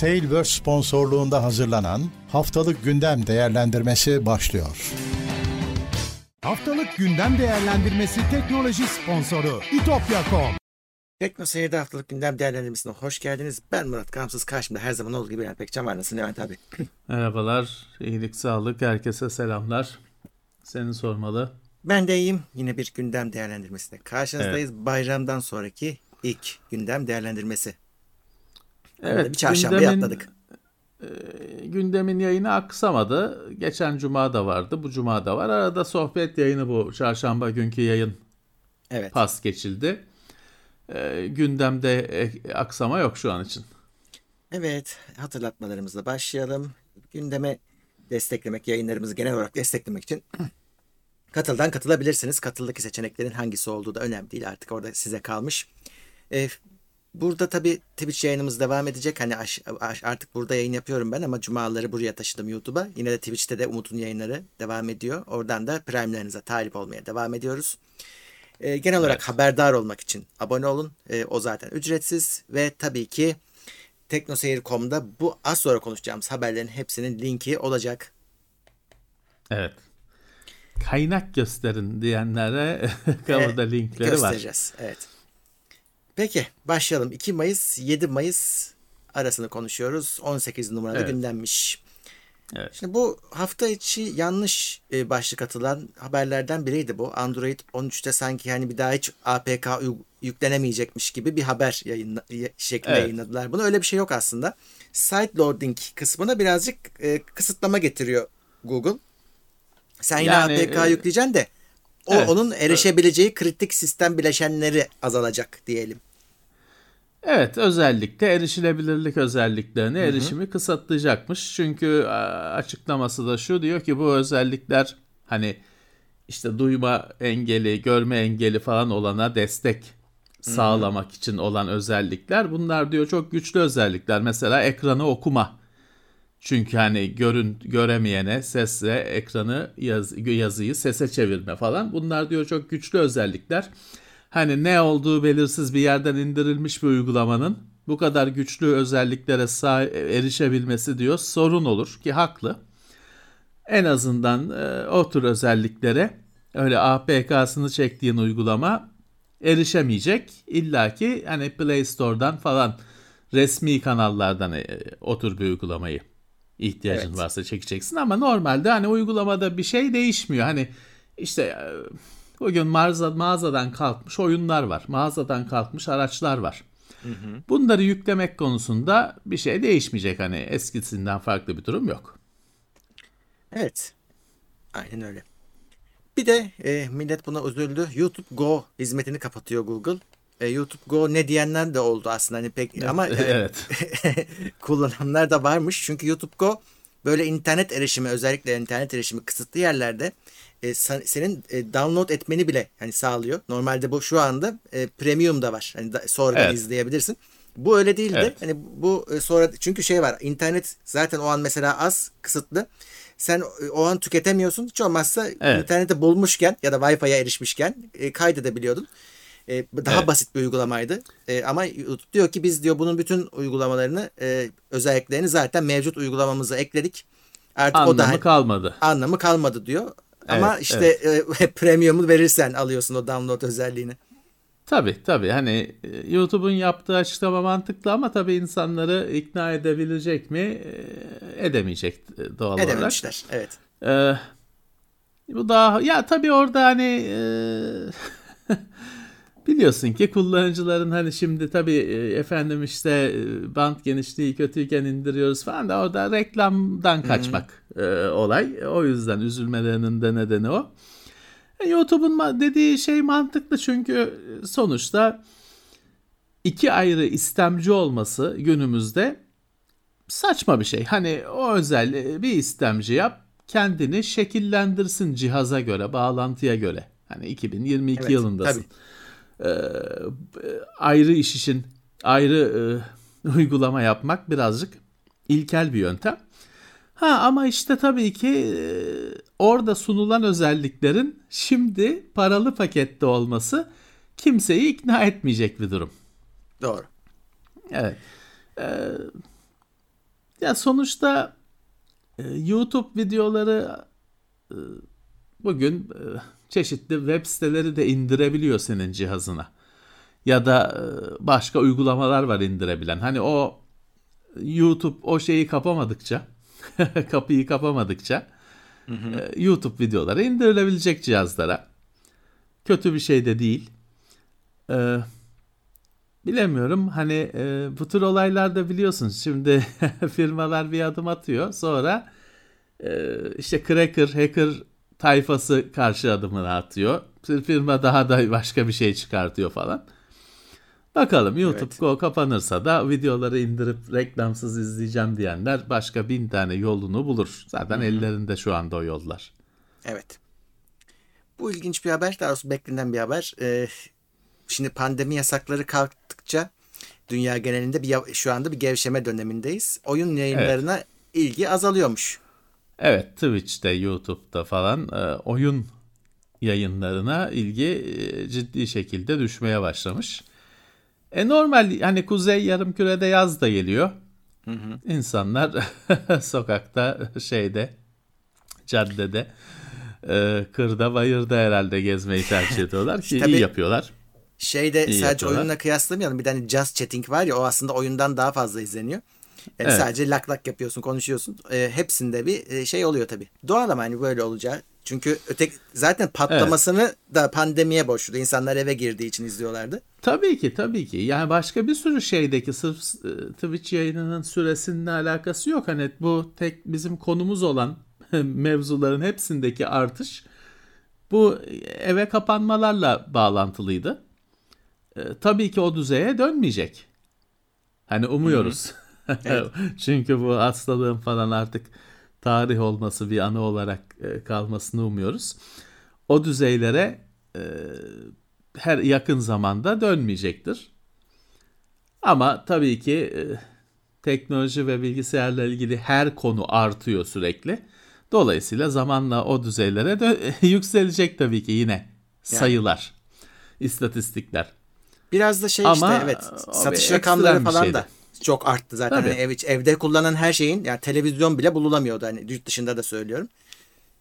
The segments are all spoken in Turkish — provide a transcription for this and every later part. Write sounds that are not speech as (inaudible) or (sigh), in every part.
Tailverse sponsorluğunda hazırlanan Haftalık Gündem Değerlendirmesi başlıyor. Haftalık Gündem Değerlendirmesi teknoloji sponsoru itopya.com Tekno Seyir'de haftalık gündem değerlendirmesine hoş geldiniz. Ben Murat Kamsız. Karşımda her zaman olduğu gibi Levent Pekcan var. Nasılsın Levent abi? (laughs) Merhabalar, iyilik, sağlık, herkese selamlar. Seni sormalı. Ben de iyiyim. Yine bir gündem değerlendirmesine karşınızdayız. Bayramdan sonraki ilk gündem değerlendirmesi. Evet, bir çarşamba gündemin, atladık. e, gündemin yayını aksamadı. Geçen cuma da vardı, bu cuma da var. Arada sohbet yayını bu çarşamba günkü yayın Evet. pas geçildi. E, gündemde e, aksama yok şu an için. Evet. Hatırlatmalarımızla başlayalım. Gündeme desteklemek, yayınlarımızı genel olarak desteklemek için (clears throat) katıldan katılabilirsiniz. Katıldaki seçeneklerin hangisi olduğu da önemli değil. Artık orada size kalmış. Ee, burada tabii Twitch yayınımız devam edecek. Hani aş- aş- artık burada yayın yapıyorum ben ama cumaları buraya taşıdım YouTube'a. Yine de Twitch'te de Umut'un yayınları devam ediyor. Oradan da Prime'lerinize talip olmaya devam ediyoruz. Ee, genel olarak haberdar olmak için abone olun. Ee, o zaten ücretsiz ve tabii ki teknoseyir.com'da bu az sonra konuşacağımız haberlerin hepsinin linki olacak. Evet. Kaynak gösterin diyenlere (laughs) orada linkleri var. göstereceğiz. Evet. Peki başlayalım. 2 Mayıs 7 Mayıs arasını konuşuyoruz. 18 numaralı Evet. gündemmiş. Evet. Şimdi bu hafta içi yanlış e, başlık atılan haberlerden biriydi bu. Android 13'te sanki hani bir daha hiç APK yüklenemeyecekmiş gibi bir haber yayınla, şeklinde Evet. yayınladılar. Bunu öyle bir şey yok aslında. Site loading kısmına birazcık e, kısıtlama getiriyor Google. Sen yine Yani, APK e, yükleyeceksin de o evet, onun erişebileceği kritik sistem bileşenleri azalacak diyelim. Evet özellikle erişilebilirlik özelliklerine erişimi kısıtlayacakmış. Çünkü açıklaması da şu diyor ki bu özellikler hani işte duyma engeli, görme engeli falan olana destek sağlamak için olan özellikler. Bunlar diyor çok güçlü özellikler. Mesela ekranı okuma. Çünkü hani görün göremeyene sesle ekranı yaz, yazıyı sese çevirme falan. Bunlar diyor çok güçlü özellikler. Hani ne olduğu belirsiz bir yerden indirilmiş bir uygulamanın bu kadar güçlü özelliklere sağ, erişebilmesi diyor sorun olur ki haklı. En azından e, o tür özelliklere öyle APK'sını çektiğin uygulama erişemeyecek. İlla ki hani Play Store'dan falan resmi kanallardan e, o tür bir uygulamayı ihtiyacın Evet. varsa çekeceksin ama normalde hani uygulamada bir şey değişmiyor. Hani işte e, bugün mağaza, mağazadan kalkmış oyunlar var. Mağazadan kalkmış araçlar var. Bunları yüklemek konusunda bir şey değişmeyecek. Hani eskisinden farklı bir durum yok. Evet. Aynen öyle. Bir de e, millet buna üzüldü. YouTube Go hizmetini kapatıyor Google. E, YouTube Go ne diyenler de oldu aslında hani pek ama (laughs) e, evet. (laughs) kullananlar da varmış. Çünkü YouTube Go böyle internet erişimi özellikle internet erişimi kısıtlı yerlerde e, sen- senin e, download etmeni bile hani sağlıyor. Normalde bu şu anda e, premium da var. Hani da, sonradan Evet. izleyebilirsin. Bu öyle değildi. Evet. Hani bu e, sonra çünkü şey var. internet zaten o an mesela az, kısıtlı. Sen e, o an tüketemiyorsun. Hiç olmazsa Evet. interneti bulmuşken ya da Wi-Fi'ye erişmişken e, kaydedebiliyordun. E, daha Evet. basit bir uygulamaydı. E, ama YouTube diyor ki biz diyor bunun bütün uygulamalarını e, özelliklerini zaten mevcut uygulamamıza ekledik. Artık o da Anlamı kalmadı. anlamı kalmadı diyor. Ama Evet, işte e, (laughs) premium'u verirsen alıyorsun o download özelliğini. Tabii tabii hani e, YouTube'un yaptığı açıklama mantıklı ama tabii insanları ikna edebilecek mi? E, Edemeyecek doğal olarak. Edememişler. Evet. Ee, bu daha ya tabii orada hani e, (laughs) biliyorsun ki kullanıcıların hani şimdi tabii e, efendim işte e, bant genişliği kötüyken indiriyoruz falan da orada reklamdan kaçmak e, olay. O yüzden üzülmelerinin de nedeni o. E, YouTube'un dediği şey mantıklı çünkü sonuçta iki ayrı istemci olması günümüzde saçma bir şey. Hani o özel bir istemci yap, kendini şekillendirsin cihaza göre, bağlantıya göre. Hani 2022 Evet, yılındasın. Ee, ayrı iş için ayrı e, (laughs) uygulama yapmak birazcık ilkel bir yöntem. Ha ama işte tabii ki e, orada sunulan özelliklerin şimdi paralı pakette olması kimseyi ikna etmeyecek bir durum. Doğru. Evet. Ee, Ya sonuçta e, YouTube videoları e, bugün e, çeşitli web siteleri de indirebiliyor senin cihazına. Ya da e, başka uygulamalar var indirebilen. Hani o YouTube o şeyi kapamadıkça, (laughs) kapıyı kapamadıkça e, YouTube videoları indirilebilecek cihazlara. Kötü bir şey de değil. E, bilemiyorum hani e, bu tür olaylarda biliyorsunuz şimdi (laughs) firmalar bir adım atıyor sonra e, işte cracker, hacker tayfası karşı adımını atıyor. Firma daha da başka bir şey çıkartıyor falan. Bakalım YouTube Evet. Go kapanırsa da videoları indirip reklamsız izleyeceğim diyenler başka bin tane yolunu bulur. Zaten ellerinde şu anda o yollar. Evet. Bu ilginç bir haber. Daha doğrusu beklenen bir haber. Ee, şimdi pandemi yasakları kalktıkça dünya genelinde bir şu anda bir gevşeme dönemindeyiz. Oyun yayınlarına ilgi azalıyormuş. Evet Twitch'te, YouTube'da falan e, oyun yayınlarına ilgi e, ciddi şekilde düşmeye başlamış. E normal hani Kuzey Yarımküre'de yaz da geliyor. İnsanlar (laughs) sokakta şeyde caddede e, kırda bayırda herhalde gezmeyi tercih ediyorlar (laughs) ki Tabii- iyi yapıyorlar. Şeyde İyi sadece yapıyorlar. oyunla kıyaslamayalım. Bir tane Just Chatting var ya o aslında oyundan daha fazla izleniyor. Yani Evet. Sadece lak lak yapıyorsun, konuşuyorsun. Ee, hepsinde bir e, şey oluyor tabii. Doğal ama hani böyle olacağı. Çünkü ötek zaten patlamasını da pandemiye borçlu. İnsanlar eve girdiği için izliyorlardı. Tabii ki tabii ki. Yani başka bir sürü şeydeki sırf e, Twitch yayınının süresinin alakası yok. Hani bu tek bizim konumuz olan (laughs) mevzuların hepsindeki artış bu eve kapanmalarla bağlantılıydı. E, tabii ki o düzeye dönmeyecek. Hani umuyoruz. (laughs) Çünkü bu hastalığın falan artık tarih olması bir anı olarak e, kalmasını umuyoruz. O düzeylere e, her yakın zamanda dönmeyecektir. Ama tabii ki e, teknoloji ve bilgisayarla ilgili her konu artıyor sürekli. Dolayısıyla zamanla o düzeylere dö- (laughs) yükselecek tabii ki yine sayılar, istatistikler. Biraz da şey Ama, işte evet satış rakamları falan şeydi. da çok arttı zaten. Tabii. Hani ev, evde kullanılan her şeyin yani televizyon bile bululamıyordu hani yurt dışında da söylüyorum.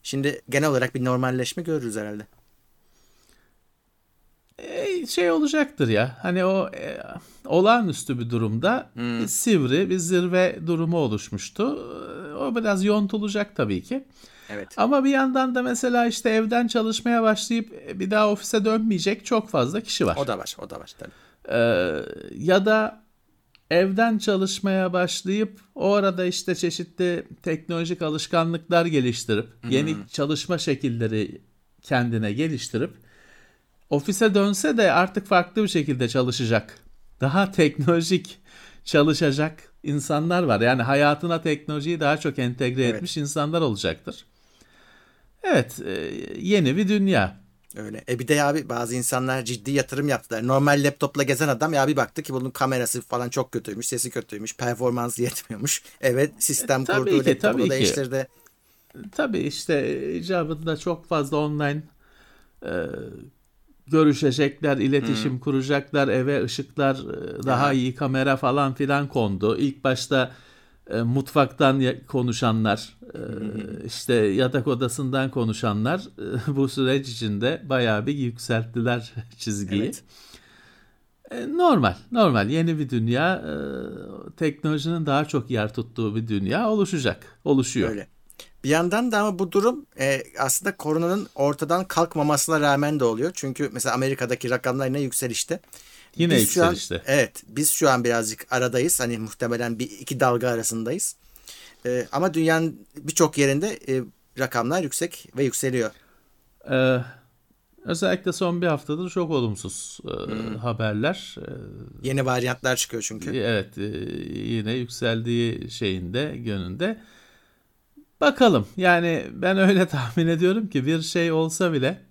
Şimdi genel olarak bir normalleşme görürüz herhalde. E, şey olacaktır ya. Hani o e, olağanüstü bir durumda bir sivri bir zirve durumu oluşmuştu. O biraz yontulacak tabii ki. Evet. Ama bir yandan da mesela işte evden çalışmaya başlayıp bir daha ofise dönmeyecek çok fazla kişi var. O da var, o da var tabii. Ee, ya da evden çalışmaya başlayıp o arada işte çeşitli teknolojik alışkanlıklar geliştirip yeni çalışma şekilleri kendine geliştirip ofise dönse de artık farklı bir şekilde çalışacak. Daha teknolojik çalışacak insanlar var. Yani hayatına teknolojiyi daha çok entegre Evet. etmiş insanlar olacaktır. Evet, e, yeni bir dünya. Öyle. E bir de abi bazı insanlar ciddi yatırım yaptılar. Normal laptopla gezen adam ya bir baktı ki bunun kamerası falan çok kötüymüş, sesi kötüymüş, performansı yetmiyormuş. (laughs) Evet sistem E, kurdu, ki, laptopu tabii ki. değiştirdi. Tabii işte icabında çok fazla online e, görüşecekler, iletişim kuracaklar, eve ışıklar, e, daha Ya. iyi kamera falan filan kondu. İlk başta e, mutfaktan konuşanlar, e, işte yatak odasından konuşanlar e, (laughs) bu süreç içinde bayağı bir yükselttiler (laughs) çizgiyi. Evet. E, Normal, normal. Yeni bir dünya, e, teknolojinin daha çok yer tuttuğu bir dünya oluşacak, oluşuyor. Öyle. Bir yandan da ama bu durum e, aslında koronanın ortadan kalkmamasına rağmen de oluyor. Çünkü mesela Amerika'daki rakamlar yine yükselişte. Yine Biz şu an- yükselişte. evet biz şu an birazcık aradayız. Hani muhtemelen bir iki dalga arasındayız. E, ama dünyanın birçok yerinde e, rakamlar yüksek ve yükseliyor. Ee, özellikle son bir haftadır çok olumsuz e, haberler. Ee, Yeni varyantlar çıkıyor çünkü. evet, e, yine yükseldiği şeyinde, gönünde. Bakalım. Yani ben öyle (laughs) tahmin ediyorum ki bir şey olsa bile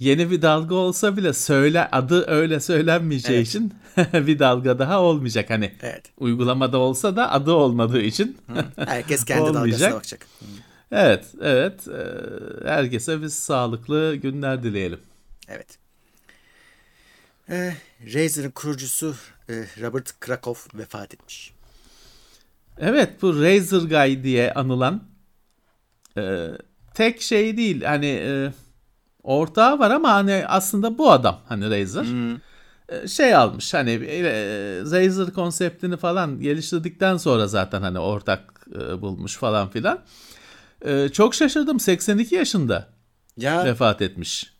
yeni bir dalga olsa bile söyle adı öyle söylenmeyeceği Evet. için (laughs) bir dalga daha olmayacak. Hani Evet. uygulamada olsa da adı olmadığı için. Herkes kendi (laughs) Olmayacak. dalgasına bakacak. evet, evet. e, herkese biz sağlıklı günler dileyelim. Evet. Ee, Razer'ın kurucusu e, Robert Krakow vefat etmiş. Evet bu Razer Guy diye anılan e, tek şey değil. Hani e, ortağı var ama hani aslında bu adam hani Razer. E, şey almış hani e, Razer konseptini falan geliştirdikten sonra zaten hani ortak e, bulmuş falan filan. E, çok şaşırdım 82 yaşında Ya vefat etmiş.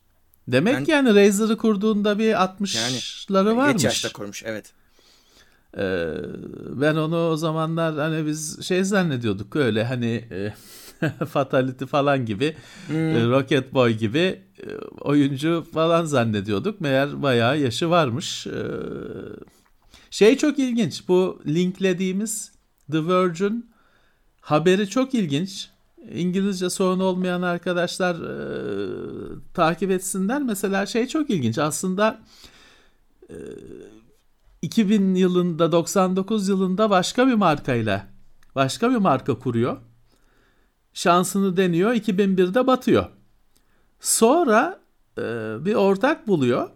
Demek ki yani Razer'ı kurduğunda bir 60'ları varmış. geç yaşta kurmuş evet. Ee, ben onu o zamanlar hani biz şey zannediyorduk öyle hani e, (laughs) Fatality falan gibi e, Rocket Boy gibi oyuncu falan zannediyorduk. Meğer bayağı yaşı varmış. Ee, şey çok ilginç bu linklediğimiz The Virgin haberi çok ilginç. İngilizce sorun olmayan arkadaşlar e, takip etsinler. Mesela şey çok ilginç aslında 2000 yılında 99 yılında başka bir markayla başka bir marka kuruyor. Şansını deniyor 2001'de batıyor. Sonra e, bir ortak buluyor.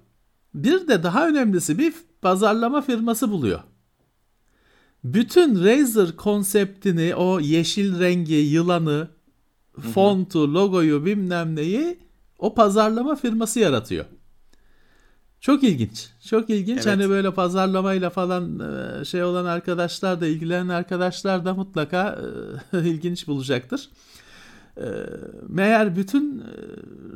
Bir de daha önemlisi bir pazarlama firması buluyor. Bütün Razer konseptini o yeşil rengi, yılanı, fontu, logoyu bilmem neyi o pazarlama firması yaratıyor. Çok ilginç. Çok ilginç. Evet. Hani böyle pazarlamayla falan e, şey olan arkadaşlar da ilgilenen arkadaşlar da mutlaka e, (laughs) ilginç bulacaktır. E, Meğer bütün e,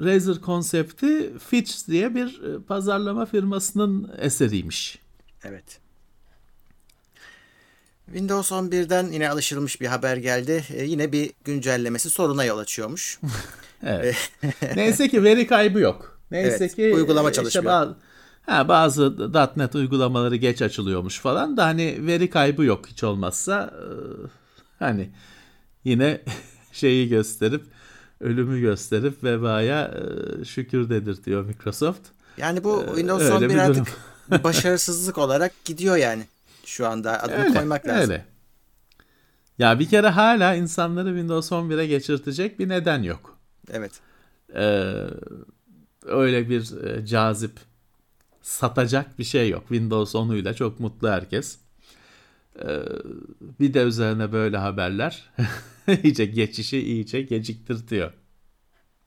Razer konsepti Fitch diye bir e, pazarlama firmasının eseriymiş. Evet. Windows 11'den yine alışılmış bir haber geldi. Ee, yine bir güncellemesi soruna yol açıyormuş. (laughs) Evet. (laughs) Neyse ki veri kaybı yok. Neyse Evet, ki uygulama e, işte çalışmıyor. bazı, ha, bazı .NET uygulamaları geç açılıyormuş falan da hani veri kaybı yok hiç olmazsa hani yine şeyi gösterip ölümü gösterip vebaya e, şükür dedirtiyor Microsoft. Yani bu Windows öyle 11 bir artık durum. (laughs) bir başarısızlık olarak gidiyor yani. Şu anda adını Öyle, koymak lazım. öyle. Ya bir kere hala insanları Windows 11'e geçirtecek bir neden yok. Evet. Ee, öyle bir e, cazip satacak bir şey yok. Windows 10'uyla çok mutlu herkes. Ee, bir de üzerine böyle haberler (laughs) iyice geçişi iyice geciktirtiyor.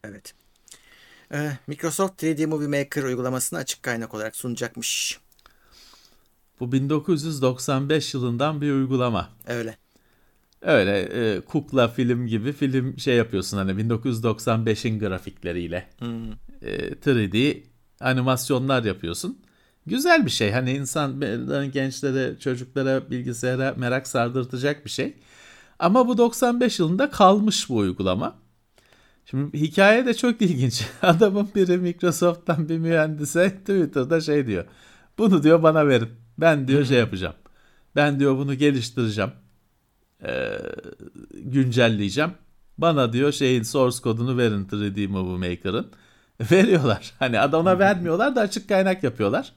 Evet. Ee, Microsoft 3D Movie Maker uygulamasını açık kaynak olarak sunacakmış. Bu 1995 yılından bir uygulama. Öyle. Öyle e, kukla film gibi film şey yapıyorsun hani 1995'in grafikleriyle. E, 3D animasyonlar yapıyorsun. Güzel bir şey. Hani insan gençlere, çocuklara, bilgisayara merak sardırtacak bir şey. Ama bu 95 yılında kalmış bu uygulama. Şimdi hikaye de çok ilginç. (laughs) Adamın biri Microsoft'tan bir mühendise Twitter'da şey diyor. Bunu diyor bana verin. Ben diyor şey yapacağım. Ben diyor bunu geliştireceğim. Ee, güncelleyeceğim. Bana diyor şeyin source kodunu verin 3D Movie Maker'ın. (laughs) Veriyorlar. Hani adama vermiyorlar da açık kaynak yapıyorlar.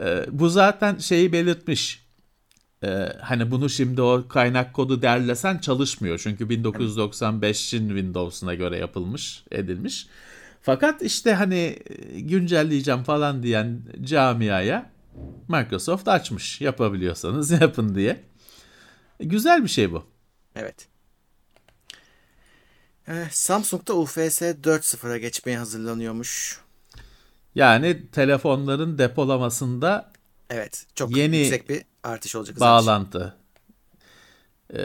Ee, bu zaten şeyi belirtmiş. Ee, hani bunu şimdi o kaynak kodu derlesen çalışmıyor. Çünkü 1995'in Windows'una göre yapılmış, edilmiş. Fakat işte hani e, güncelleyeceğim falan diyen camiaya Microsoft açmış. Yapabiliyorsanız (laughs) yapın diye. E, Güzel bir şey bu. Evet. Ee, Samsung da UFS 4.0'a geçmeye hazırlanıyormuş. Yani telefonların depolamasında Evet. Çok Yeni yüksek bir artış olacak. bağlantı. Ee,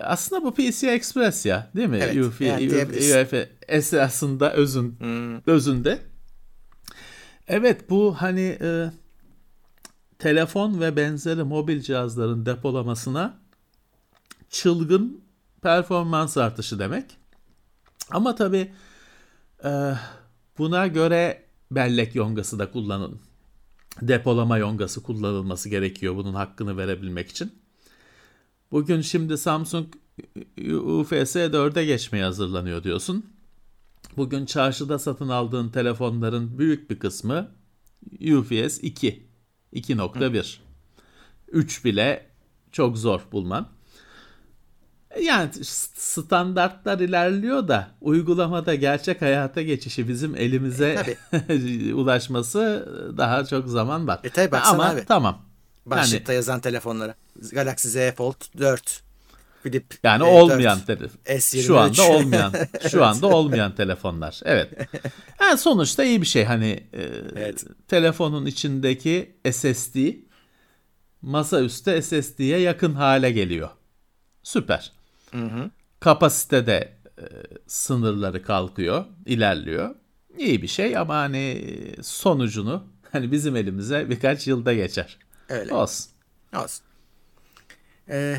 aslında bu PCI Express ya değil mi? Evet, UFS, yani. UFS esasında özün, Hmm, özünde. Evet bu hani e, telefon ve benzeri mobil cihazların depolamasına çılgın performans artışı demek. Ama tabii e, buna göre bellek yongası da kullanın. Depolama yongası kullanılması gerekiyor bunun hakkını verebilmek için. Bugün şimdi Samsung UFS 4'e geçmeye hazırlanıyor diyorsun. Bugün çarşıda satın aldığın telefonların büyük bir kısmı UPS 2, 2.1. 3 bile çok zor bulman. Yani standartlar ilerliyor da uygulamada gerçek hayata geçişi bizim elimize (laughs) ulaşması daha çok zaman var. E tabii baksana Ama abi. tamam. Başlıkta yazan telefonlara. Galaxy Z Fold 4. Flip Yani e, olmayan 4. telefon. S23. Şu anda olmayan. (laughs) Şu anda olmayan telefonlar. Evet. Yani sonuçta iyi bir şey. Hani e, Evet. telefonun içindeki SSD masaüstü SSD'ye yakın hale geliyor. Süper. Kapasite de e, sınırları kalkıyor, ilerliyor. İyi bir şey ama hani sonucunu hani bizim elimize birkaç yılda geçer. Öyle. Olsun. Olsun. Ee,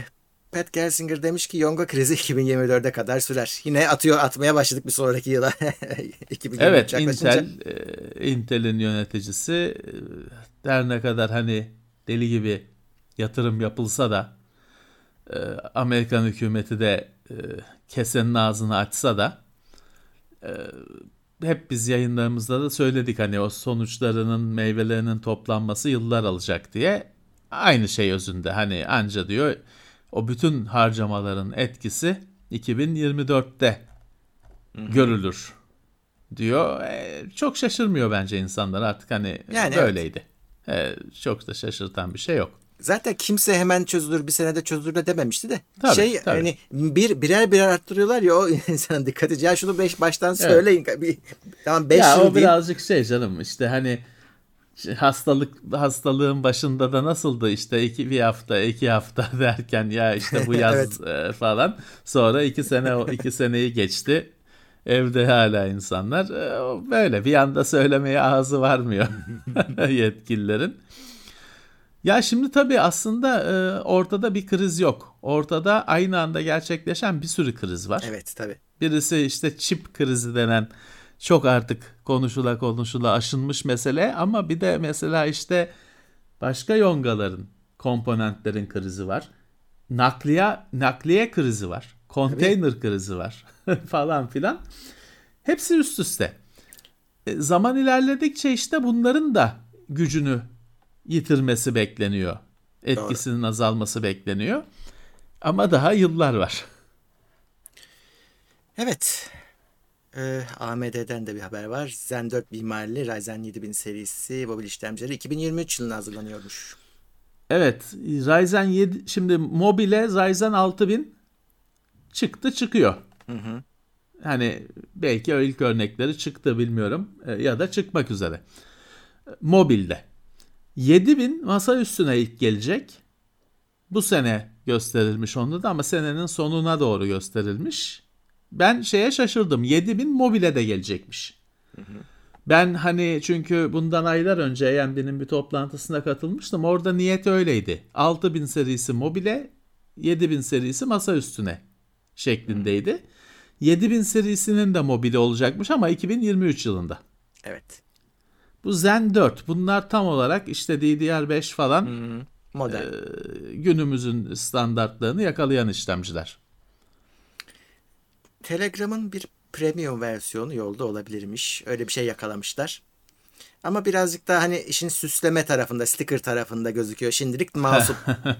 Pat Gelsinger demiş ki Yonga krizi (laughs) 2024'e kadar sürer. Yine atıyor atmaya başladık bir sonraki yıla. (laughs) 2023 Evet. Intel e, Intel'in yöneticisi e, her ne kadar hani deli gibi yatırım yapılsa da e, Amerikan hükümeti de e, kesenin ağzını açsa da e, hep biz yayınlarımızda da söyledik hani o sonuçlarının meyvelerinin toplanması yıllar alacak diye aynı şey özünde hani anca diyor o bütün harcamaların etkisi 2024'te görülür diyor. E, çok şaşırmıyor bence insanlar artık hani Yani böyleydi. E, çok da şaşırtan bir şey yok. Zaten kimse hemen çözülür bir senede çözülür de dememişti de. Tabii, şey tabii. hani bir birer birer arttırıyorlar ya o (laughs) insanın dikkati. Ya şunu beş baştan söyleyin. Bir, tamam 5 ya yıl o diyeyim. birazcık şey canım işte hani ş- hastalık hastalığın başında da nasıldı işte iki bir hafta iki hafta (laughs) derken ya işte bu yaz (laughs) e, falan sonra iki sene o iki seneyi geçti evde hala insanlar E, böyle bir anda söylemeye ağzı varmıyor yetkililerin. Ya şimdi tabii aslında e, ortada bir kriz yok. Ortada aynı anda gerçekleşen bir sürü kriz var. Evet tabii. Birisi işte çip krizi denen çok artık konuşula konuşula aşınmış mesele ama bir de mesela işte başka yongaların, komponentlerin krizi var. Nakliye nakliye krizi var. Konteyner krizi var (laughs) falan filan. Hepsi üst üste. E, zaman ilerledikçe işte bunların da gücünü yitirmesi bekleniyor. Etkisinin azalması bekleniyor. Ama daha yıllar var. Evet. Ee, AMD'den de bir haber var. Zen 4 mimarili Ryzen 7000 serisi mobil işlemcileri 2023 yılına hazırlanıyormuş. Evet, Ryzen 7 şimdi mobile Ryzen 6000 çıktı çıkıyor. Hani belki ilk örnekleri çıktı bilmiyorum E, ya da çıkmak üzere. Mobilde. 7000 masa üstüne ilk gelecek. Bu sene gösterilmiş onu da ama senenin sonuna doğru gösterilmiş. Ben şeye şaşırdım. 7000 mobile de gelecekmiş. Ben hani çünkü bundan aylar önce AMD'nin bir toplantısına katılmıştım. Orada niyet öyleydi. 6000 serisi mobile, 7000 serisi masa üstüne şeklindeydi. 7000 serisinin de mobili olacakmış ama 2023 yılında. Evet. Bu Zen 4 bunlar tam olarak işte DDR5 falan Model. e, günümüzün standartlarını yakalayan işlemciler. Telegram'ın bir premium versiyonu yolda olabilirmiş. Öyle bir şey yakalamışlar. Ama birazcık daha hani işin süsleme tarafında, sticker tarafında gözüküyor. Şimdilik masum. (laughs)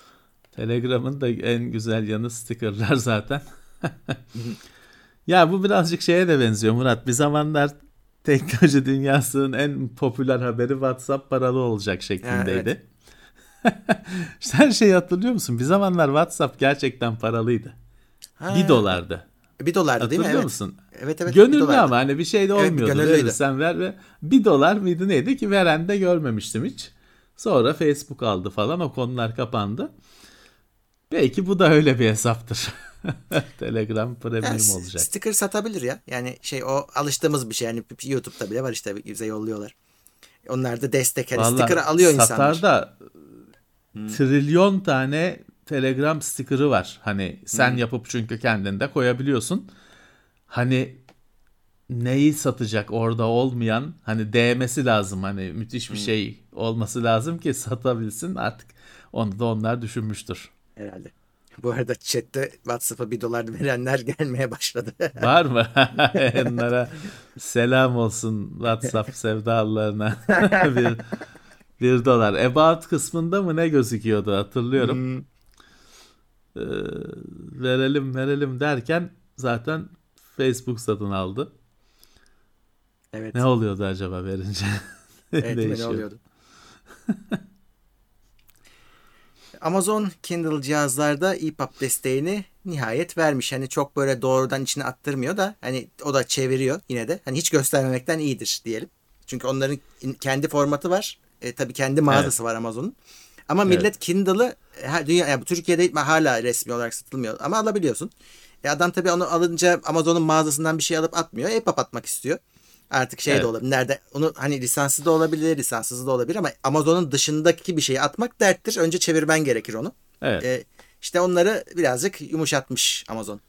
(laughs) Telegram'ın da en güzel yanı stickerlar zaten. (laughs) ya bu birazcık şeye de benziyor Murat. Bir zamanlar teknoloji dünyasının en popüler haberi WhatsApp paralı olacak şeklindeydi. (laughs) Sen şey hatırlıyor musun? Bir zamanlar WhatsApp gerçekten paralıydı. Ha, Bir dolardı. Bir dolardı değil mi? Hatırlıyor Evet. musun? Evet evet. bir Gönüllü ama hani bir şey de Evet, olmuyordu. gönüllüydü. Verirsen ver ve bir dolar mıydı neydi ki veren de görmemiştim hiç. Sonra Facebook aldı falan o konular kapandı. Belki bu da öyle bir hesaptır. (laughs) Telegram Yani premium s- olacak. Sticker satabilir ya. Yani şey o alıştığımız bir şey. Yani YouTube'da bile var işte bize yolluyorlar. Onlar da destek. Hani Vallahi sticker alıyor satar insanlar. da trilyon tane Telegram sticker'ı var. Hani sen yapıp çünkü kendinde koyabiliyorsun. Hani neyi satacak orada olmayan hani değmesi lazım hani müthiş bir şey olması lazım ki satabilsin artık onu da onlar düşünmüştür. Herhalde. Bu arada chatte WhatsApp'a bir dolar verenler (laughs) gelmeye başladı. Var mı? (laughs) Onlara selam olsun WhatsApp sevdalılarına. (laughs) bir, bir dolar. About kısmında mı ne gözüküyordu hatırlıyorum. Ee, verelim verelim derken zaten Facebook satın aldı. evet. Ne oluyordu acaba verince? evet ne oluyordu? Amazon Kindle cihazlarda EPUB desteğini nihayet vermiş. Hani çok böyle doğrudan içine attırmıyor da hani o da çeviriyor yine de. Hani hiç göstermemekten iyidir diyelim. Çünkü onların kendi formatı var. E, tabii kendi mağazası evet. var Amazon'un. Ama millet evet. Kindle'ı dünya yani Türkiye'de hala resmi olarak satılmıyor ama alabiliyorsun. E adam tabii onu alınca Amazon'un mağazasından bir şey alıp atmıyor. EPUB atmak istiyor. Artık şey evet. de olabilir. Nerede onu hani lisanslı da olabilir, lisanssız da olabilir ama Amazon'un dışındaki bir şeyi atmak derttir. Önce çevirmen gerekir onu. Evet. Ee, işte onları birazcık yumuşatmış Amazon.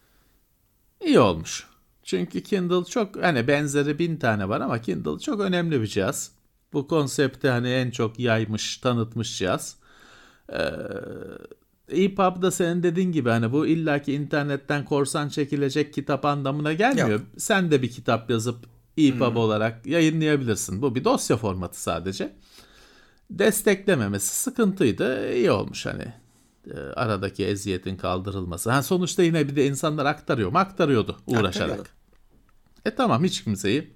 İyi olmuş. Çünkü Kindle çok hani benzeri bin tane var ama Kindle çok önemli bir cihaz. Bu konsepti hani en çok yaymış, tanıtmış cihaz. Ee, EPUB da senin dediğin gibi hani bu illaki internetten korsan çekilecek kitap anlamına gelmiyor. Yok. Sen de bir kitap yazıp EPUB hmm. olarak yayınlayabilirsin. Bu bir dosya formatı sadece. Desteklememesi sıkıntıydı. İyi olmuş hani e, aradaki eziyetin kaldırılması. Ha, sonuçta yine bir de insanlar aktarıyor mu? Aktarıyordu uğraşarak. Aktarıyordu. E tamam hiç kimseyi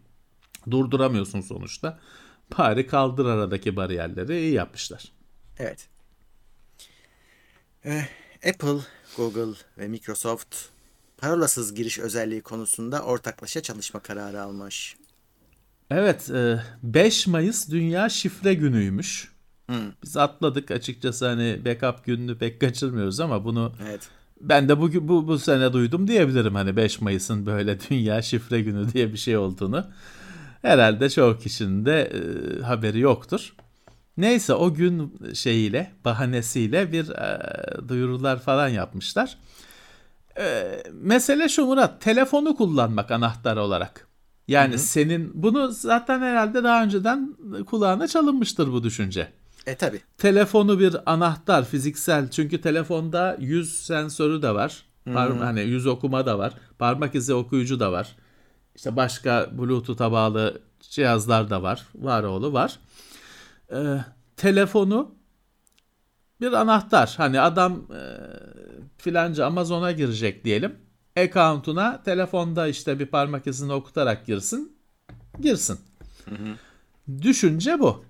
durduramıyorsun sonuçta. Bari kaldır aradaki bariyerleri iyi yapmışlar. Evet. Ee, Apple, Google ve Microsoft parolasız giriş özelliği konusunda ortaklaşa çalışma kararı almış. Evet, 5 e, Mayıs Dünya Şifre Günü'ymüş. Hmm. Biz atladık açıkçası hani backup gününü pek kaçırmıyoruz ama bunu evet. ben de bu, bu, bu sene duydum diyebilirim hani 5 Mayıs'ın böyle (laughs) Dünya Şifre Günü diye bir şey olduğunu. Herhalde çoğu kişinin de e, haberi yoktur. Neyse o gün şeyiyle bahanesiyle bir e, duyurular falan yapmışlar. Ee, mesele şu Murat, telefonu kullanmak anahtar olarak. Yani Hı-hı. senin bunu zaten herhalde daha önceden kulağına çalınmıştır bu düşünce. E tabi. Telefonu bir anahtar fiziksel çünkü telefonda yüz sensörü de var. Par- hani yüz okuma da var. Parmak izi okuyucu da var. İşte başka Bluetooth'a bağlı cihazlar da var. Var oğlu var. Ee, telefonu bir anahtar. Hani adam e, filanca Amazon'a girecek diyelim. Account'una telefonda işte bir parmak izini okutarak girsin. Girsin. Hı hı. Düşünce bu.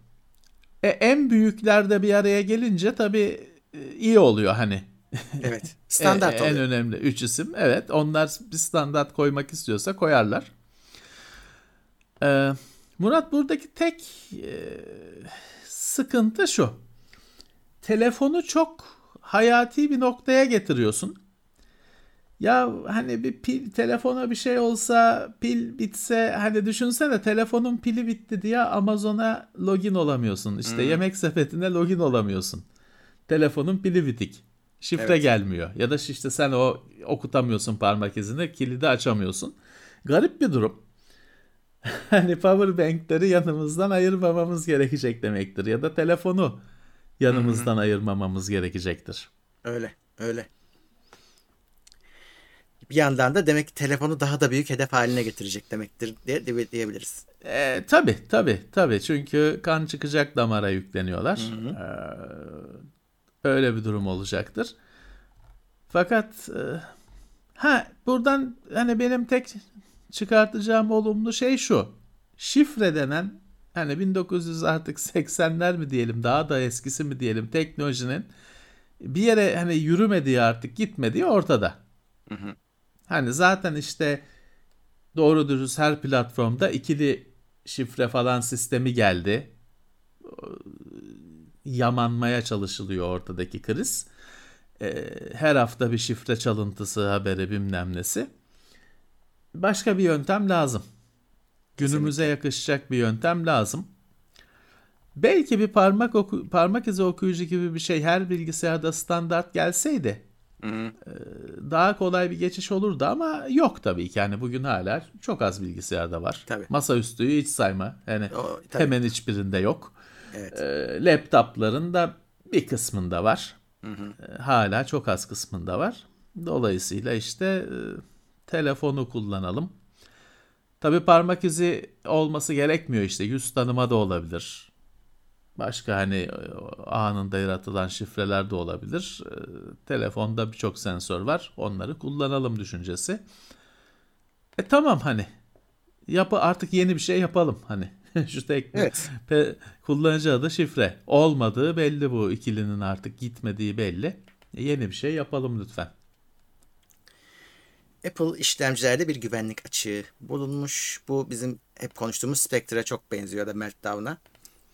E, en büyüklerde bir araya gelince tabii e, iyi oluyor hani. Evet. (laughs) Standart e, oluyor. En önemli üç isim. Evet. Onlar bir standart koymak istiyorsa koyarlar. Ee, Murat buradaki tek e, sıkıntı şu. Telefonu çok hayati bir noktaya getiriyorsun. Ya hani bir pil telefona bir şey olsa pil bitse hani düşünsene telefonun pili bitti diye Amazon'a login olamıyorsun. İşte hmm. yemek sepetine login olamıyorsun. Telefonun pili bitik. Şifre evet. gelmiyor. Ya da işte sen o okutamıyorsun parmak izini, kilidi açamıyorsun. Garip bir durum. (laughs) hani power bank'leri yanımızdan ayırmamamız gerekecek demektir. Ya da telefonu yanımızdan Hı-hı. ayırmamamız gerekecektir. Öyle, öyle. Bir yandan da demek ki telefonu daha da büyük hedef haline getirecek demektir diye diyebiliriz. E, tabii tabii tabii çünkü kan çıkacak damara yükleniyorlar. Ee, öyle bir durum olacaktır. Fakat e, ha buradan hani benim tek çıkartacağım olumlu şey şu. Şifre denen hani 1900 artık (laughs) 80'ler mi diyelim daha da eskisi mi diyelim teknolojinin bir yere hani yürümediği artık gitmediği ortada. Hı hı. Hani zaten işte doğru dürüst her platformda ikili şifre falan sistemi geldi. Yamanmaya çalışılıyor ortadaki kriz. Ee, her hafta bir şifre çalıntısı haberi bilmem nesi. Başka bir yöntem lazım. Günümüze yakışacak bir yöntem lazım. Belki bir parmak oku parmak izi okuyucu gibi bir şey her bilgisayarda standart gelseydi Hı-hı. daha kolay bir geçiş olurdu ama yok tabii ki. Yani bugün hala çok az bilgisayarda var. Tabii. Masaüstüyü hiç sayma. Yani o, hemen hiçbirinde yok. Evet. E, laptopların da bir kısmında var. Hı-hı. hala çok az kısmında var. Dolayısıyla işte e, telefonu kullanalım. Tabii parmak izi olması gerekmiyor işte. Yüz tanıma da olabilir. Başka hani e, anında yaratılan şifreler de olabilir. E, telefonda birçok sensör var. Onları kullanalım düşüncesi. E tamam hani. Yapı artık yeni bir şey yapalım hani. (laughs) Şu tek Evet. pe- kullanıcı adı şifre. Olmadığı belli bu ikilinin artık gitmediği belli. E, Yeni bir şey yapalım lütfen. Apple işlemcilerde bir güvenlik açığı bulunmuş. Bu bizim hep konuştuğumuz Spectre'a çok benziyor da Meltdown'a.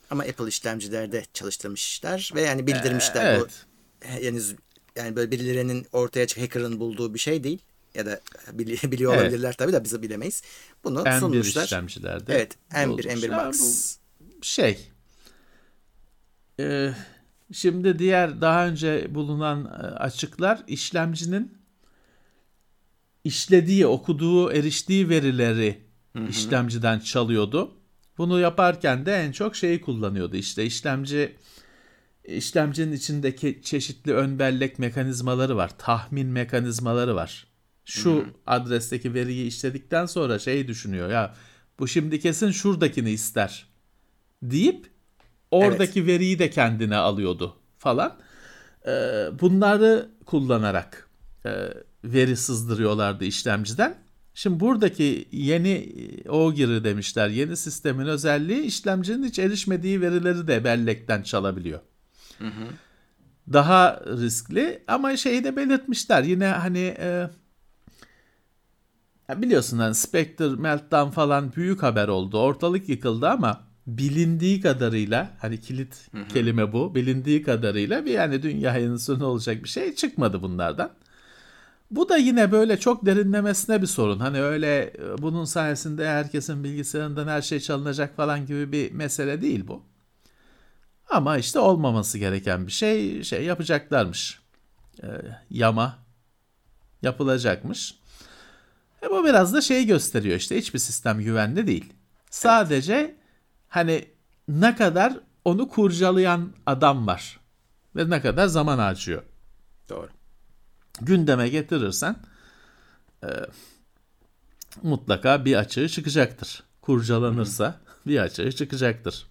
Ama Apple işlemcilerde çalıştırmışlar ve yani bildirmişler bu Evet. henüz yani böyle birilerinin ortaya çık hacker'ın bulduğu bir şey değil. Ya da bili- (laughs) biliyor Evet. olabilirler tabii de biz bilemeyiz. Bunu M1 sunmuşlar. işlemcilerde. Evet, M1, bulmuşlar. M1 Max. Bu şey. e, şimdi diğer daha önce bulunan açıklar işlemcinin işlediği, okuduğu, eriştiği verileri işlemciden çalıyordu. Bunu yaparken de en çok şeyi kullanıyordu. İşte işlemci işlemcinin içindeki çeşitli ön bellek mekanizmaları var. Tahmin mekanizmaları var. Şu adresteki veriyi işledikten sonra şey düşünüyor ya bu şimdi kesin şuradakini ister deyip oradaki veriyi de kendine alıyordu falan. Ee, bunları kullanarak e, veri sızdırıyorlardı işlemciden. Şimdi buradaki yeni e, OGIR'i demişler. Yeni sistemin özelliği işlemcinin hiç erişmediği verileri de bellekten çalabiliyor. Daha riskli ama şeyi de belirtmişler. Yine hani e, ya biliyorsun hani Spectre, Meltdown falan büyük haber oldu. Ortalık yıkıldı ama bilindiği kadarıyla hani kilit kelime bu. Bilindiği kadarıyla bir yani dünyanın sonu olacak bir şey çıkmadı bunlardan. Bu da yine böyle çok derinlemesine bir sorun. Hani öyle e, bunun sayesinde herkesin bilgisayarından her şey çalınacak falan gibi bir mesele değil bu. Ama işte olmaması gereken bir şey şey yapacaklarmış. Ee, yama yapılacakmış. E bu biraz da şeyi gösteriyor işte hiçbir sistem güvenli değil. Sadece hani ne kadar onu kurcalayan adam var ve ne kadar zaman harcıyor. Doğru. Gündeme getirirsen e, mutlaka bir açığı çıkacaktır. Kurcalanırsa bir açığı çıkacaktır.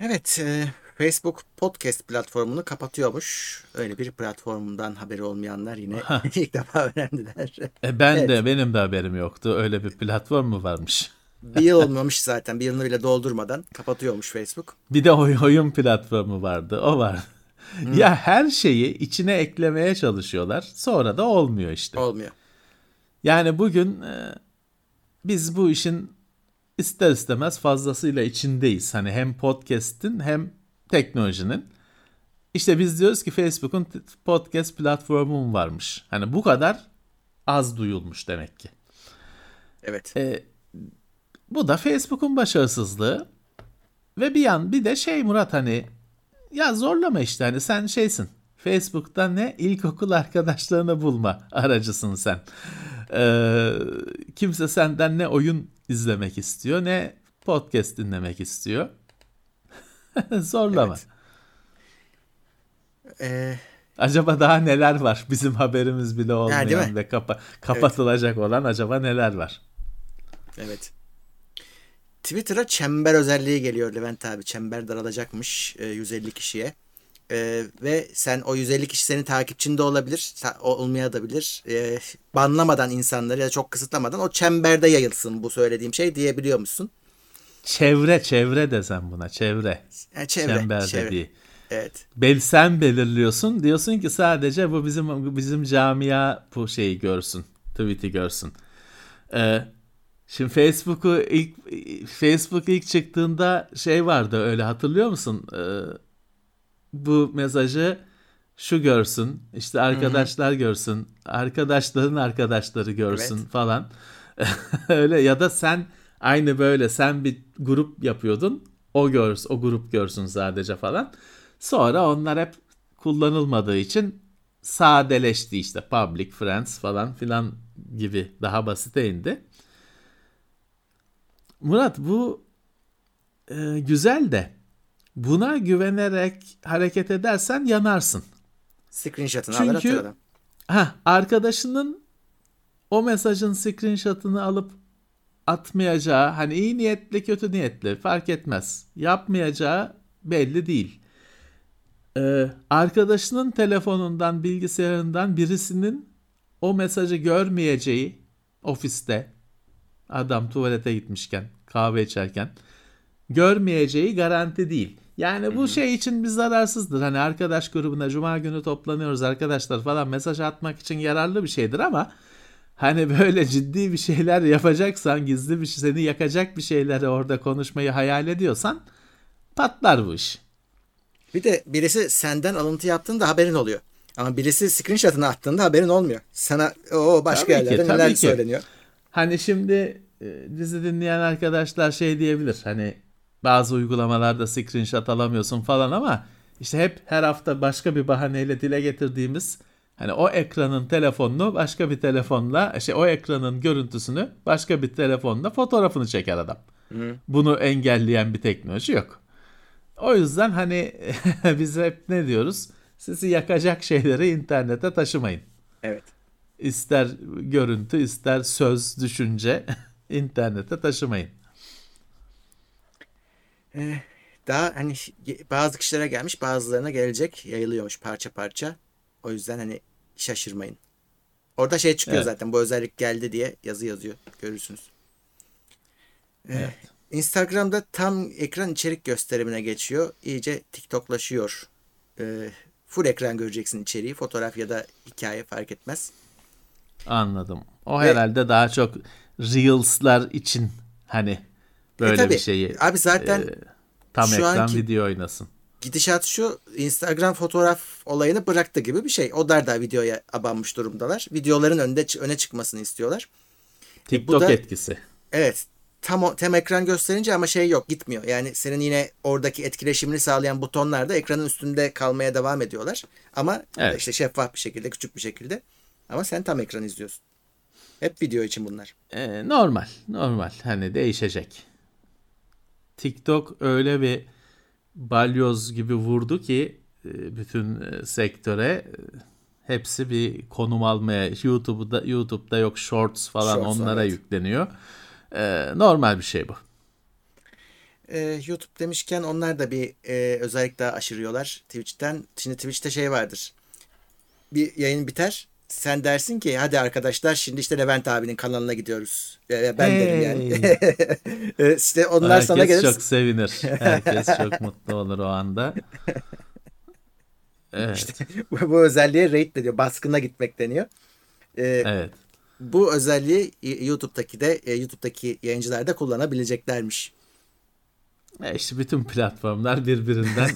Evet, e, Facebook podcast platformunu kapatıyormuş. Öyle bir platformundan haberi olmayanlar yine (laughs) ilk defa öğrendiler. E ben Evet. de benim de haberim yoktu. Öyle bir platform mu varmış? bir yıl olmamış zaten. Bir yılını bile doldurmadan kapatıyormuş Facebook. Bir de oy- oyun platformu vardı. O var. Ya her şeyi içine eklemeye çalışıyorlar. Sonra da olmuyor işte. Olmuyor. Yani bugün e, biz bu işin ister istemez fazlasıyla içindeyiz. Hani hem podcast'in hem teknolojinin. İşte biz diyoruz ki Facebook'un podcast platformu mu varmış. Hani bu kadar az duyulmuş demek ki. Evet. E, bu da Facebook'un başarısızlığı. Ve bir yan bir de şey Murat hani ya zorlama işte hani sen şeysin. Facebook'ta ne ilkokul arkadaşlarını bulma aracısın sen. Ee, kimse senden ne oyun izlemek istiyor ne podcast dinlemek istiyor. (laughs) zorlama. Evet. E, Acaba daha neler var bizim haberimiz bile olmayan ve kapa- kapatılacak olan acaba neler var? evet. Twitter'a çember özelliği geliyor Levent abi. Çember daralacakmış e, 150 kişiye. E, ve sen o 150 kişi senin takipçinde olabilir, ta- olmayabilir. E, banlamadan insanları ya çok kısıtlamadan o çemberde yayılsın bu söylediğim şey diyebiliyor musun? Çevre çevre desem buna çevre. Yani çevre, Çember çevre. dediği. Evet. Bel sen belirliyorsun. Diyorsun ki sadece bu bizim bizim camia bu şeyi görsün. Tweet'i görsün. Ee, şimdi Facebook'u ilk Facebook ilk çıktığında şey vardı öyle hatırlıyor musun? Ee, bu mesajı şu görsün. işte arkadaşlar görsün. Arkadaşların arkadaşları görsün Evet. falan. (laughs) öyle ya da sen aynı böyle sen bir grup yapıyordun. O görsün, o grup görsün sadece falan. Sonra onlar hep kullanılmadığı için sadeleşti işte public friends falan filan gibi daha basite indi. Murat bu e, güzel de buna güvenerek hareket edersen yanarsın. Screenshot'ını Çünkü- alır atır adam. Ha arkadaşının o mesajın screenshot'ını alıp atmayacağı hani iyi niyetli kötü niyetli fark etmez. Yapmayacağı belli değil. Ee, arkadaşının telefonundan bilgisayarından birisinin o mesajı görmeyeceği ofiste adam tuvalete gitmişken kahve içerken görmeyeceği garanti değil. Yani bu şey için bir zararsızdır. Hani arkadaş grubuna cuma günü toplanıyoruz arkadaşlar falan mesaj atmak için yararlı bir şeydir ama hani (laughs) böyle ciddi bir şeyler yapacaksan gizli bir şey seni yakacak bir şeyleri orada konuşmayı hayal ediyorsan patlar bu iş. Bir de birisi senden alıntı yaptığında haberin oluyor. Ama birisi screenshot'ını attığında haberin olmuyor. Sana o başka Tabii ki, yerlerde tabii neler ki. söyleniyor. Hani şimdi e, dizi dinleyen arkadaşlar şey diyebilir. Hani bazı uygulamalarda screenshot alamıyorsun falan ama işte hep her hafta başka bir bahaneyle dile getirdiğimiz hani o ekranın telefonunu başka bir telefonla şey o ekranın görüntüsünü başka bir telefonla fotoğrafını çeker adam. Bunu engelleyen bir teknoloji yok. O yüzden hani (laughs) biz hep ne diyoruz? Sizi yakacak şeyleri internete taşımayın. Evet. İster görüntü ister söz düşünce (laughs) internete taşımayın. Daha hani bazı kişilere gelmiş bazılarına gelecek yayılıyormuş parça parça. O yüzden hani şaşırmayın. Orada şey çıkıyor Evet. zaten bu özellik geldi diye yazı yazıyor. Görürsünüz. Ee, Instagram'da tam ekran içerik gösterimine geçiyor. İyice TikToklaşıyor. Ee, full ekran göreceksin içeriği. Fotoğraf ya da hikaye fark etmez. Anladım. O Ve- herhalde daha çok Reels'lar için hani böyle E tabii. bir şeyi Abi zaten e, tam şu ekran anki- video oynasın. Gidişat şu Instagram fotoğraf olayını bıraktı gibi bir şey. Onlar da videoya abanmış durumdalar. Videoların önde öne çıkmasını istiyorlar. TikTok da- etkisi. Evet. Tam o, tam ekran gösterince ama şey yok gitmiyor. Yani senin yine oradaki etkileşimini sağlayan butonlar da ekranın üstünde kalmaya devam ediyorlar. Ama Evet. işte şeffaf bir şekilde, küçük bir şekilde. Ama sen tam ekran izliyorsun. Hep video için bunlar. E, normal, normal. Hani değişecek. TikTok öyle bir balyoz gibi vurdu ki e, bütün e, sektöre e, hepsi bir konum almaya YouTube'da YouTube'da yok shorts falan Shorts, onlara evet. yükleniyor. E, normal bir şey bu. Ee, YouTube demişken onlar da bir e, özellik daha aşırıyorlar Twitch'ten. Şimdi Twitch'te şey vardır. Bir yayın biter. Sen dersin ki hadi arkadaşlar şimdi işte Levent abinin kanalına gidiyoruz. Ee, ben derim yani. Ee, (laughs) işte onlar Herkes sana gelir. çok sevinir. Herkes çok mutlu olur o anda. (laughs) Evet. bu bu özelliğe raid deniyor. Baskına gitmek deniyor. Ee, Evet. Bu özelliği YouTube'daki de e, YouTube'daki yayıncılar da kullanabileceklermiş. E işte bütün platformlar birbirinden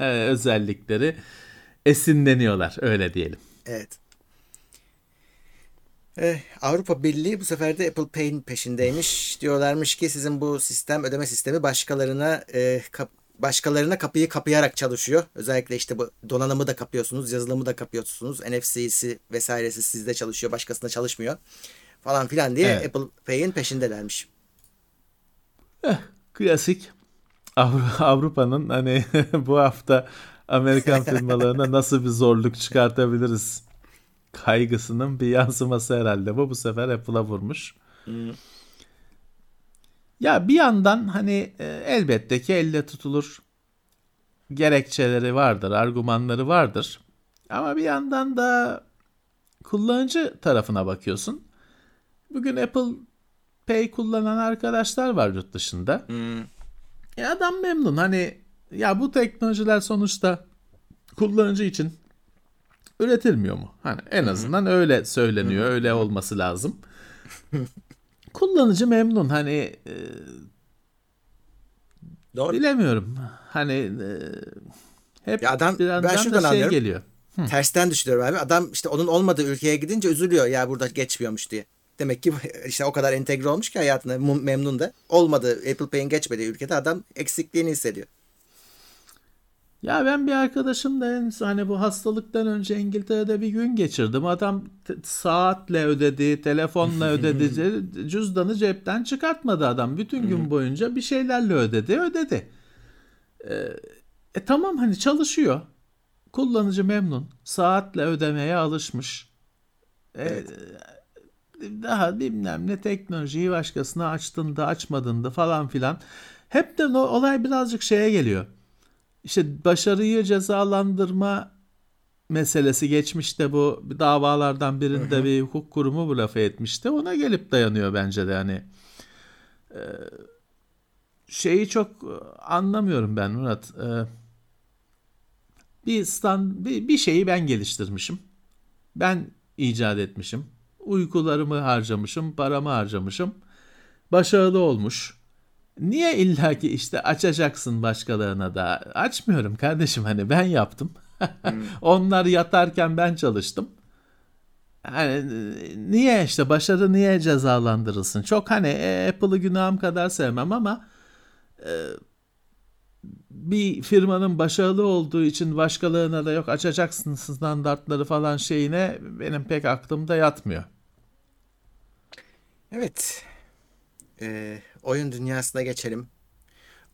(laughs) özellikleri esinleniyorlar öyle diyelim. Evet. Eh, Avrupa Birliği bu sefer de Apple Pay'in peşindeymiş. Diyorlarmış ki sizin bu sistem ödeme sistemi başkalarına e, kap- başkalarına kapıyı kapayarak çalışıyor. Özellikle işte bu donanımı da kapıyorsunuz, yazılımı da kapıyorsunuz. NFC'si vesairesi sizde çalışıyor, başkasında çalışmıyor falan filan diye Evet. Apple Pay'in peşindelermiş. Klasik Avru- Avrupa'nın hani (laughs) bu hafta Amerikan (laughs) firmalarına nasıl bir zorluk çıkartabiliriz kaygısının bir yansıması herhalde bu. Bu sefer Apple'a vurmuş. Ya bir yandan hani e, elbette ki elle tutulur gerekçeleri vardır, argümanları vardır. Ama bir yandan da kullanıcı tarafına bakıyorsun. Bugün Apple Pay kullanan arkadaşlar var yurt dışında. E adam memnun. Hani ya bu teknolojiler sonuçta kullanıcı için üretilmiyor mu? Hani en azından öyle söyleniyor. Öyle olması lazım. Kullanıcı memnun. Hani e, Doğru. bilemiyorum. Hani e, hep Ya adam- bir ben şuradan da şey anlıyorum. geliyor. Tersten düşünüyorum abi. Adam işte onun olmadığı ülkeye gidince üzülüyor ya burada geçmiyormuş diye. Demek ki (laughs) işte o kadar entegre olmuş ki hayatına memnun da. Olmadı Apple Pay'in geçmediği ülkede adam eksikliğini hissediyor. Ya ben bir arkadaşımla en hani bu hastalıktan önce İngiltere'de bir gün geçirdim. Adam saatle ödedi, telefonla (laughs) ödedi, cüzdanı cepten çıkartmadı adam. Bütün gün boyunca bir şeylerle ödedi, ödedi. Ee, e tamam hani çalışıyor. Kullanıcı memnun. Saatle ödemeye alışmış. E, daha bilmem ne teknolojiyi başkasına açtığında açmadığında falan filan. Hep de olay birazcık şeye geliyor. İşte başarıyı cezalandırma meselesi geçmişte bu davalardan birinde bir hukuk kurumu bu lafı etmişti. Ona gelip dayanıyor bence de hani. Ee, şeyi çok e, anlamıyorum ben Murat. Ee, bir stand bir, bir şeyi ben geliştirmişim. Ben icat etmişim. Uykularımı harcamışım, paramı harcamışım. Başarılı olmuş. Niye illaki işte açacaksın başkalarına da? Açmıyorum kardeşim hani ben yaptım. (laughs) Onlar yatarken ben çalıştım. Yani niye işte başarı niye cezalandırılsın? Çok hani e, Apple'ı günahım kadar sevmem ama e, bir firmanın başarılı olduğu için başkalarına da yok açacaksın standartları falan şeyine benim pek aklımda yatmıyor. Evet. Ee, oyun dünyasına geçelim.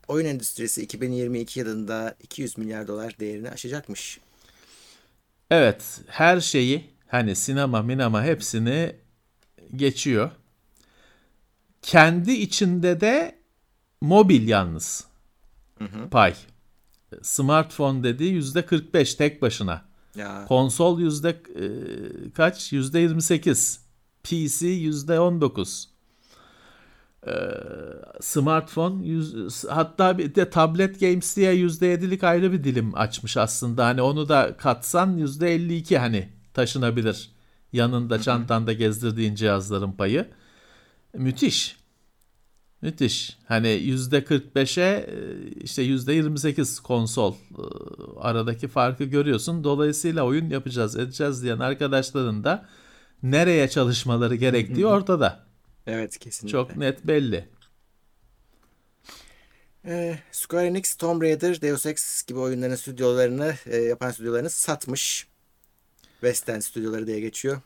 Oyun endüstrisi 2022 yılında 200 milyar dolar değerini aşacakmış. Evet, her şeyi hani sinema, minama hepsini geçiyor. Kendi içinde de mobil yalnız hı hı. pay. Smartphone dediği yüzde 45 tek başına. Ya. Konsol yüzde e, kaç? Yüzde 28. PC yüzde 19. E, smartphone yüz, hatta bir de tablet games diye yüzde yedilik ayrı bir dilim açmış aslında. Hani onu da katsan yüzde 52 hani taşınabilir. Yanında çantanda gezdirdiğin cihazların payı. Müthiş. Müthiş. Hani yüzde 45'e e, işte yüzde 28 konsol e, aradaki farkı görüyorsun. Dolayısıyla oyun yapacağız edeceğiz diyen arkadaşların da nereye çalışmaları gerektiği ortada. Evet kesinlikle. Çok net belli. Ee, Square Enix Tomb Raider, Deus Ex gibi oyunların stüdyolarını e, yapan stüdyolarını satmış. West End stüdyoları diye geçiyor.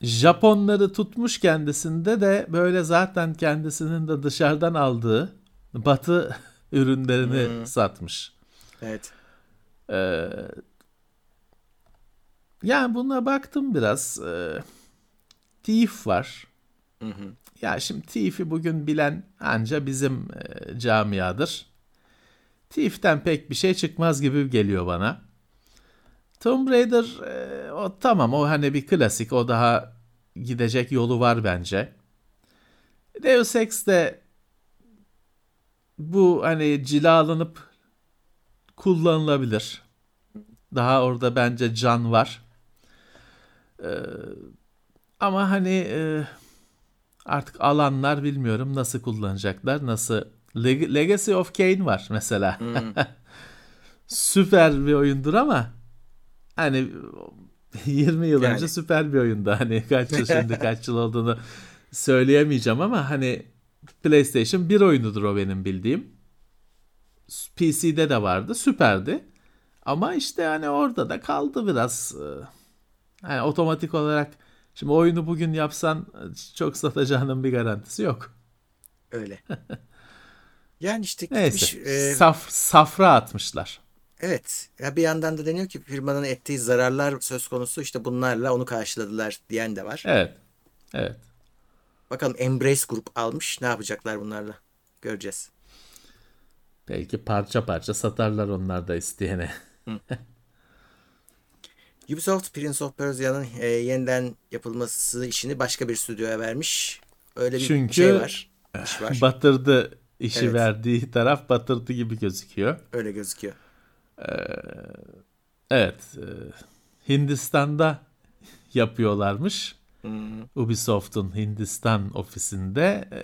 Japonları tutmuş kendisinde de böyle zaten kendisinin de dışarıdan aldığı batı (laughs) ürünlerini hmm. satmış. Evet. Ee, yani buna baktım biraz. Ee, Thief var. Hı hı. Ya şimdi Thief'i bugün bilen anca bizim e, camiadır. Thief'ten pek bir şey çıkmaz gibi geliyor bana. Tomb Raider e, o tamam o hani bir klasik o daha gidecek yolu var bence. Deus Ex de bu hani cilalanıp kullanılabilir. Daha orada bence can var. Ee, ama hani e, artık alanlar bilmiyorum nasıl kullanacaklar. Nasıl Leg- Legacy of Kain var mesela. Hmm. (laughs) Süper bir oyundur ama hani 20 yıl yani. önce süper bir oyundu. Hani kaç yıl şimdi kaç yıl olduğunu söyleyemeyeceğim ama hani PlayStation bir oyunudur o benim bildiğim. PC'de de vardı. Süperdi. Ama işte hani orada da kaldı biraz. Yani otomatik olarak şimdi oyunu bugün yapsan çok satacağının bir garantisi yok. Öyle. (laughs) Yani işte gitmiş, Neyse. E... Saf, safra atmışlar. Evet. Ya bir yandan da deniyor ki firmanın ettiği zararlar söz konusu işte bunlarla onu karşıladılar diyen de var. Evet. Evet. Bakalım Embrace Group almış. Ne yapacaklar bunlarla? Göreceğiz. Belki parça parça satarlar onlar da isteyene. (laughs) Ubisoft Prince of Persia'nın e, yeniden yapılması işini başka bir stüdyoya vermiş. Öyle bir Çünkü şey var. Iş var. batırdı işi evet. verdiği taraf batırdı gibi gözüküyor. Öyle gözüküyor. Ee, evet. E, Hindistan'da yapıyorlarmış. Hmm. Ubisoft'un Hindistan ofisinde e,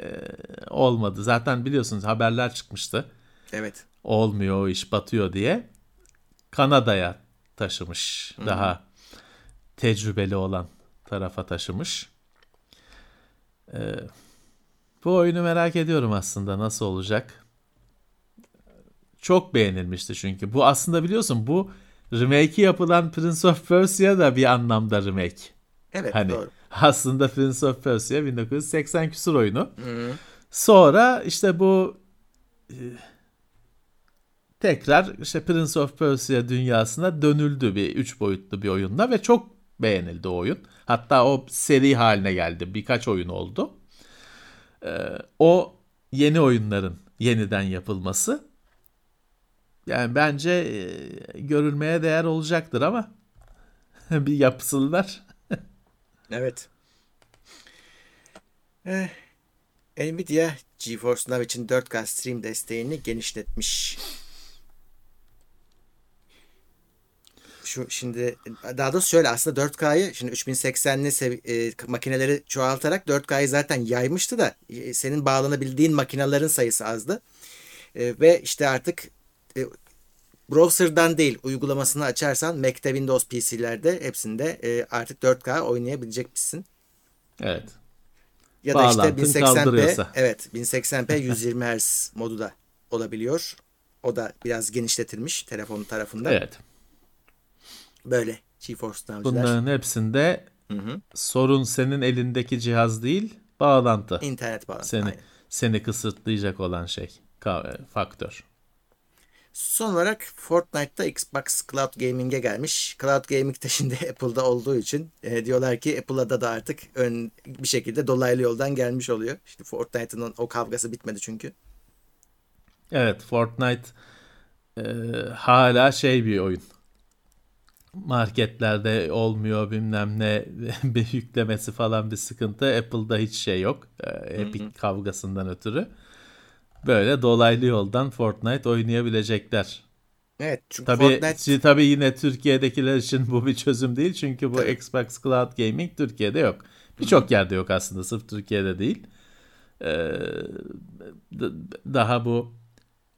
olmadı. Zaten biliyorsunuz haberler çıkmıştı. Evet. Olmuyor o iş batıyor diye. Kanada'ya taşımış. Hmm. Daha tecrübeli olan tarafa taşımış. Ee, bu oyunu merak ediyorum aslında nasıl olacak. Çok beğenilmişti çünkü. Bu aslında biliyorsun bu remake'i yapılan Prince of Persia da bir anlamda remake. Evet hani, doğru. Aslında Prince of Persia 1980 küsur oyunu. Hı-hı. Sonra işte bu e, tekrar işte Prince of Persia dünyasına dönüldü bir üç boyutlu bir oyunla ve çok beğenildi o oyun. Hatta o seri haline geldi. Birkaç oyun oldu. Ee, o yeni oyunların yeniden yapılması yani bence e, görülmeye değer olacaktır ama (laughs) bir yapsınlar. (laughs) evet. Eh, Nvidia GeForce Now için 4K stream desteğini genişletmiş. Şu şimdi daha doğrusu şöyle aslında 4K'yı şimdi 3080'li sev- e, makineleri çoğaltarak 4K'yı zaten yaymıştı da e, senin bağlanabildiğin makinelerin sayısı azdı. E, ve işte artık e, browser'dan değil uygulamasını açarsan Mac'te Windows PC'lerde hepsinde e, artık 4K oynayabilecekmişsin. Evet. Ya da işte Bağlantın 1080p kaldırıyorsa. evet 1080p 120 Hz modu da olabiliyor. O da biraz genişletilmiş telefon tarafından. Evet. Böyle GeForce Now'cılar. Bunların hepsinde Hı hı. sorun senin elindeki cihaz değil, bağlantı. İnternet bağlantısı. Seni aynen. seni kısıtlayacak olan şey, faktör. Son olarak Fortnite'da Xbox Cloud Gaming'e gelmiş. Cloud Gaming de şimdi (laughs) Apple'da olduğu için e, diyorlar ki Apple'a da artık ön bir şekilde dolaylı yoldan gelmiş oluyor. İşte Fortnite'ın o kavgası bitmedi çünkü. Evet, Fortnite e, hala şey bir oyun. Marketlerde olmuyor bilmem ne (laughs) bir yüklemesi falan bir sıkıntı. Apple'da hiç şey yok. E, Epic kavgasından ötürü. Böyle dolaylı yoldan Fortnite oynayabilecekler. Evet çünkü Tabii, Fortnite tabii yine Türkiye'dekiler için bu bir çözüm değil. Çünkü bu Tabii. Xbox Cloud Gaming Türkiye'de yok. Birçok yerde yok aslında. Sırf Türkiye'de değil. Ee, daha bu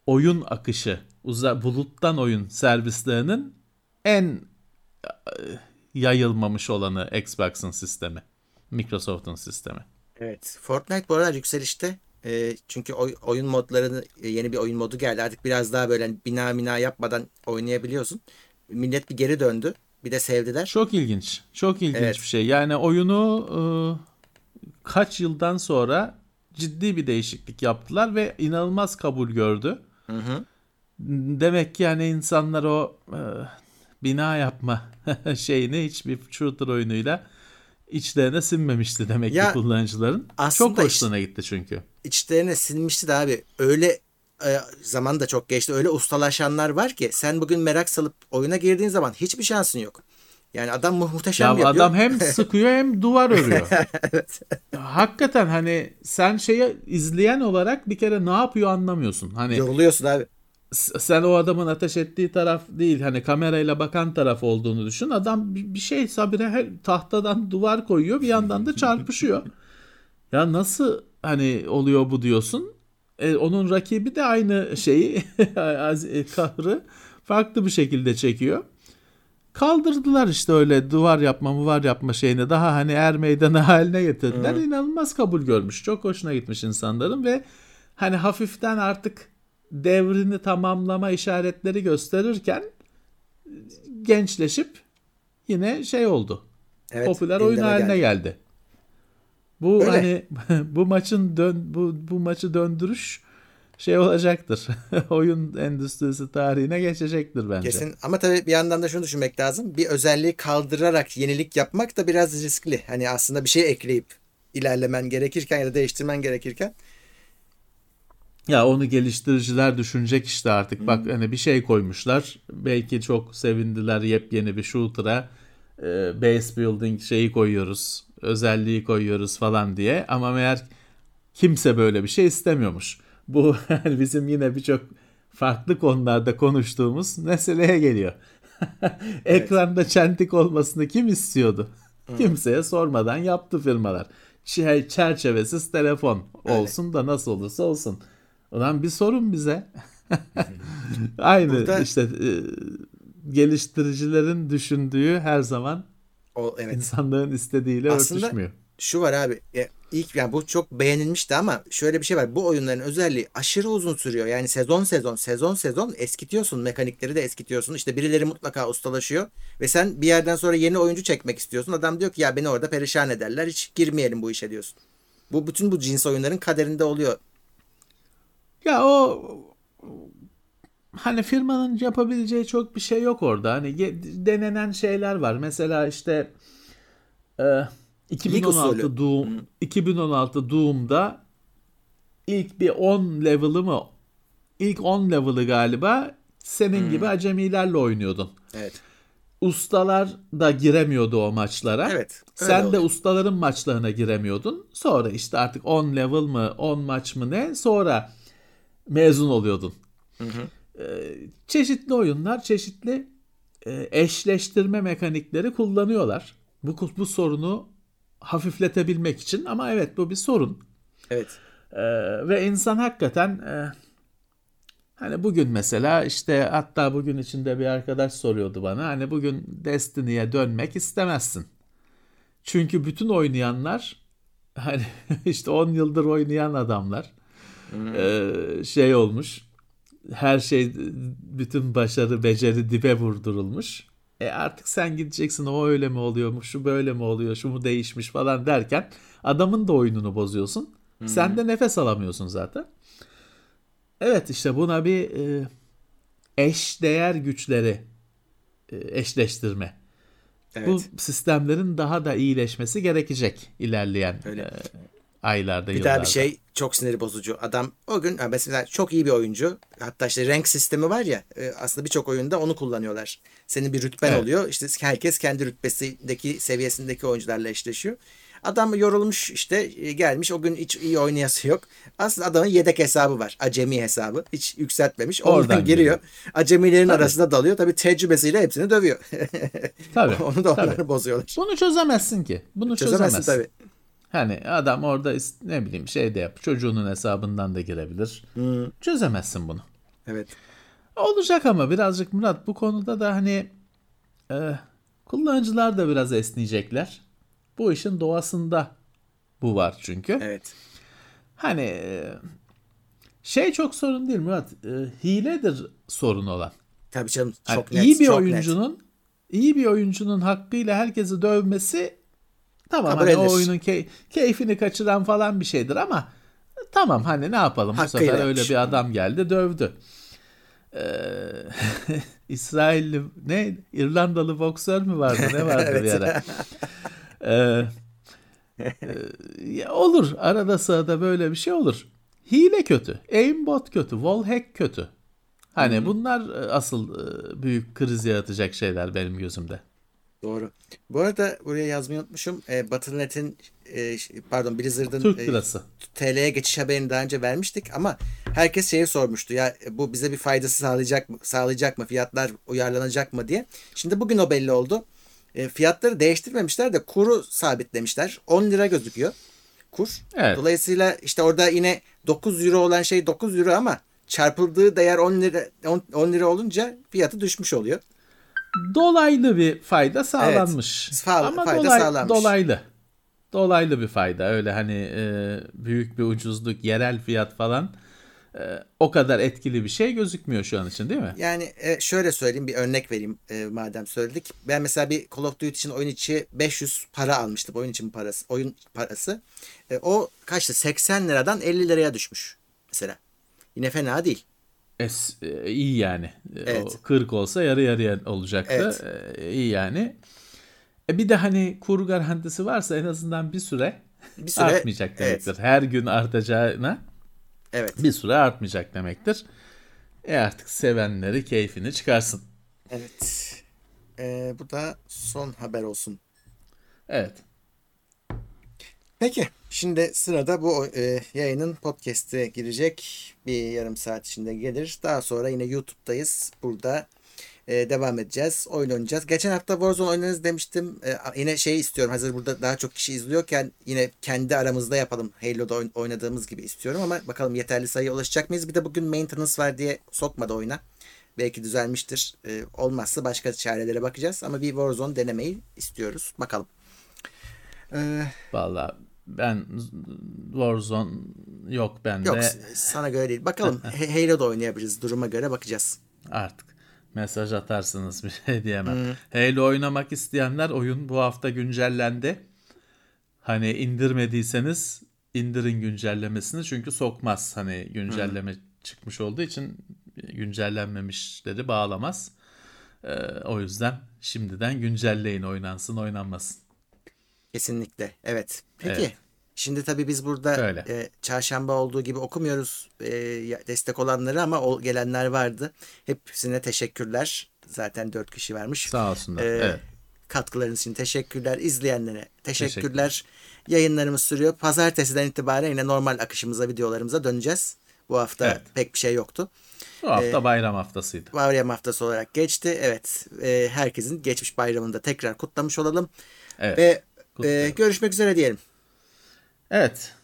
oyun akışı, uza, buluttan oyun servislerinin en yayılmamış olanı Xbox'ın sistemi. Microsoft'un sistemi. Evet. Fortnite bu aralar yükselişte. Ee, çünkü oy- oyun modlarını e, yeni bir oyun modu geldi. Artık biraz daha böyle hani bina bina yapmadan oynayabiliyorsun. Millet bir geri döndü. Bir de sevdiler. Çok ilginç. Çok ilginç Evet. bir şey. Yani oyunu e, kaç yıldan sonra ciddi bir değişiklik yaptılar ve inanılmaz kabul gördü. Hı hı. Demek ki yani insanlar o e, bina yapma (laughs) şeyini hiçbir shooter oyunuyla içlerine sinmemişti demek Ya, ki kullanıcıların. Çok hoşlarına gitti çünkü. İçlerine sinmişti de abi. Öyle e, zaman da çok geçti. Öyle ustalaşanlar var ki sen bugün merak salıp oyuna girdiğin zaman hiçbir şansın yok. Yani adam mu- muhteşem Ya yapıyor. adam hem (laughs) sıkıyor hem duvar örüyor. (laughs) Hakikaten hani sen şeyi izleyen olarak bir kere ne yapıyor anlamıyorsun. Hani Yoruluyorsun abi. Sen o adamın ateş ettiği taraf değil hani kamerayla bakan taraf olduğunu düşün. Adam bir şey sabire her tahtadan duvar koyuyor bir yandan da çarpışıyor. Ya nasıl hani oluyor bu diyorsun. E, onun rakibi de aynı şeyi (laughs) e, kahrı farklı bir şekilde çekiyor. Kaldırdılar işte öyle duvar yapma muvar yapma şeyini daha hani er meydanı (laughs) haline getirdiler. İnanılmaz kabul görmüş. Çok hoşuna gitmiş insanların ve hani hafiften artık devrini tamamlama işaretleri gösterirken gençleşip yine şey oldu. Evet, popüler oyun haline geldi. geldi. Bu Öyle. hani (laughs) bu maçın dön bu bu maçı döndürüş şey olacaktır. (laughs) oyun endüstrisi tarihine geçecektir bence. Kesin ama tabii bir yandan da şunu düşünmek lazım. Bir özelliği kaldırarak yenilik yapmak da biraz riskli. Hani aslında bir şey ekleyip ilerlemen gerekirken ya da değiştirmen gerekirken Ya onu geliştiriciler düşünecek işte artık. Bak hani bir şey koymuşlar. Belki çok sevindiler yepyeni bir shooter'a. e, base building şeyi koyuyoruz. Özelliği koyuyoruz falan diye. Ama meğer kimse böyle bir şey istemiyormuş. Bu hani (laughs) bizim yine birçok farklı konularda konuştuğumuz meseleye geliyor. (laughs) Ekranda çentik olmasını kim istiyordu? Kimseye sormadan yaptı firmalar. Çerçevesiz telefon olsun da nasıl olursa olsun. Ulan bir sorun bize. (laughs) Aynı Burada- işte e, geliştiricilerin düşündüğü her zaman o evet. insanların istediğiyle Aslında- örtüşmüyor. Şu var abi. Ya, ilk yani bu çok beğenilmişti ama şöyle bir şey var. Bu oyunların özelliği aşırı uzun sürüyor. Yani sezon sezon sezon sezon eskitiyorsun. Mekanikleri de eskitiyorsun. İşte birileri mutlaka ustalaşıyor ve sen bir yerden sonra yeni oyuncu çekmek istiyorsun. Adam diyor ki ya beni orada perişan ederler. Hiç girmeyelim bu işe diyorsun. Bu bütün bu cins oyunların kaderinde oluyor. Ya o hani firmanın yapabileceği çok bir şey yok orada. Hani denenen şeyler var. Mesela işte e, Lig 2016 usulü. Doom 2016 Doom'da ilk bir 10 level'ı mı ilk 10 level'ı galiba senin gibi acemilerle oynuyordun. Evet. ustalar da giremiyordu o maçlara. Evet, Sen de oluyor. ustaların maçlarına giremiyordun. Sonra işte artık 10 level mı 10 maç mı ne sonra mezun oluyordun. Ee, çeşitli oyunlar çeşitli e, eşleştirme mekanikleri kullanıyorlar. Bu, bu sorunu hafifletebilmek için ama evet bu bir sorun. Evet. Ee, ve insan hakikaten e, hani bugün mesela işte hatta bugün içinde bir arkadaş soruyordu bana hani bugün Destiny'ye dönmek istemezsin. Çünkü bütün oynayanlar hani (laughs) işte 10 yıldır oynayan adamlar e, şey olmuş her şey bütün başarı beceri dibe vurdurulmuş. E artık sen gideceksin o öyle mi oluyormuş şu böyle mi oluyor şu mu değişmiş falan derken adamın da oyununu bozuyorsun. Sen de nefes alamıyorsun zaten. Evet işte buna bir e, eş değer güçleri e, eşleştirme. Evet. Bu sistemlerin daha da iyileşmesi gerekecek ilerleyen Öyle. Aylarda, Bir yıllarda. daha bir şey çok sinir bozucu. Adam o gün mesela çok iyi bir oyuncu. Hatta işte renk sistemi var ya e, aslında birçok oyunda onu kullanıyorlar. Senin bir rütben Evet. oluyor. İşte herkes kendi rütbesindeki seviyesindeki oyuncularla eşleşiyor. Adam yorulmuş işte e, gelmiş o gün hiç iyi oynayası yok. Aslında adamın yedek hesabı var. Acemi hesabı. Hiç yükseltmemiş. Oradan Oradan (laughs) giriyor. Acemilerin Tabii. arasında dalıyor. Tabii tecrübesiyle hepsini dövüyor. Tabii, (laughs) Onu da onları tabii. bozuyorlar. Bunu çözemezsin ki. Bunu Çözemezsin çözemezsin. tabii. Hani adam orada ne bileyim şey de yap. Çocuğunun hesabından da girebilir. Çözemezsin bunu. Evet. Olacak ama birazcık Murat bu konuda da hani e, kullanıcılar da biraz esneyecekler. Bu işin doğasında bu var çünkü. Evet. Hani e, şey çok sorun değil Murat. E, hiledir sorun olan. Tabii canım. Hani Çok net. iyi bir çok net. oyuncunun iyi bir oyuncunun hakkıyla herkesi dövmesi tamam Kabul hani o oyunun key- keyfini kaçıran falan bir şeydir ama tamam hani ne yapalım bu Hakkıyla sefer öyle yapmış. bir adam geldi dövdü. Ee, (laughs) İsrailli ne İrlandalı boksör mü vardı ne vardı bir (laughs) ara. Ee, (laughs) e, olur arada sırada böyle bir şey olur. Hile kötü, aimbot kötü, wallhack kötü. Hani bunlar e, asıl e, büyük kriz yaratacak şeyler benim gözümde. Doğru. Bu arada buraya yazmayı unutmuşum. E, Battle.net'in e, pardon Blizzard'ın Türk e, lirası. TL'ye geçiş haberini daha önce vermiştik ama herkes şeyi sormuştu. Ya e, bu bize bir faydası sağlayacak mı? Sağlayacak mı? Fiyatlar uyarlanacak mı diye. Şimdi bugün o belli oldu. E, fiyatları değiştirmemişler de kuru sabitlemişler. 10 lira gözüküyor kur. Evet. Dolayısıyla işte orada yine 9 euro olan şey 9 euro ama çarpıldığı değer 10 lira 10, 10 lira olunca fiyatı düşmüş oluyor. Dolaylı bir fayda sağlanmış. Fa- Ama fayda dolay- sağlanmış. dolaylı. Dolaylı bir fayda. Öyle hani e, büyük bir ucuzluk, yerel fiyat falan e, o kadar etkili bir şey gözükmüyor şu an için değil mi? Yani e, şöyle söyleyeyim bir örnek vereyim e, madem söyledik. Ben mesela bir Call of Duty için oyun içi 500 para almıştım. Oyun için parası. Oyun parası. E, o kaçtı? 80 liradan 50 liraya düşmüş mesela. Yine fena değil. Es, e, iyi yani. E, Evet. O 40 olsa yarı yarıya olacaktı. E, iyi yani. E bir de hani kur garantisi varsa en azından bir süre, Bir süre artmayacak evet. demektir. Her gün artacağına Evet. bir süre artmayacak demektir. E artık sevenleri keyfini çıkarsın. Evet. E, bu da son haber olsun. Evet. Peki. Şimdi sırada bu e, yayının podcast'e girecek. Bir yarım saat içinde gelir. Daha sonra yine YouTube'dayız. Burada e, devam edeceğiz. Oyun oynayacağız. Geçen hafta Warzone oynarız demiştim. E, yine şey istiyorum. Hazır burada daha çok kişi izliyorken yine kendi aramızda yapalım. Halo'da oyn- oynadığımız gibi istiyorum ama bakalım yeterli sayıya ulaşacak mıyız? Bir de bugün maintenance var diye sokmadı oyuna. Belki düzelmiştir. E, olmazsa başka çarelere bakacağız. Ama bir Warzone denemeyi istiyoruz. Bakalım. E, Vallahi ben Warzone yok bende. Yok sana göre değil. Bakalım (laughs) H- Halo'da oynayabiliriz. Duruma göre bakacağız. Artık mesaj atarsınız bir şey diyemem. Halo oynamak isteyenler oyun bu hafta güncellendi. Hani indirmediyseniz indirin güncellemesini çünkü sokmaz. Hani güncelleme çıkmış olduğu için güncellenmemişleri bağlamaz. Ee, o yüzden şimdiden güncelleyin oynansın oynanmasın. Kesinlikle. Evet. Peki. Evet. Şimdi tabii biz burada Öyle. e, çarşamba olduğu gibi okumuyoruz e, destek olanları ama o gelenler vardı. Hepsine teşekkürler. zaten dört kişi varmış. Sağ olsunlar. Ee, evet. Katkılarınız için teşekkürler. İzleyenlere teşekkürler. Yayınlarımız sürüyor. Pazartesiden itibaren yine normal akışımıza, videolarımıza döneceğiz. Bu hafta Evet. pek bir şey yoktu. Bu hafta bayram haftasıydı. Bayram haftası olarak geçti. Evet, e, herkesin geçmiş bayramını da tekrar kutlamış olalım. Evet. Ve e, kutlayalım. görüşmek üzere diyelim. Evet.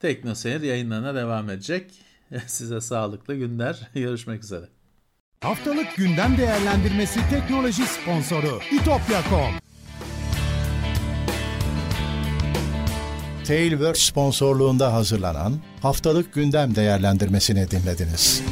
Teknoseyir yayınlarına devam edecek. (laughs) Size sağlıklı günler. (laughs) Görüşmek üzere. Haftalık gündem değerlendirmesi teknoloji sponsoru itopya.com. Tailwords sponsorluğunda hazırlanan haftalık gündem değerlendirmesini dinlediniz.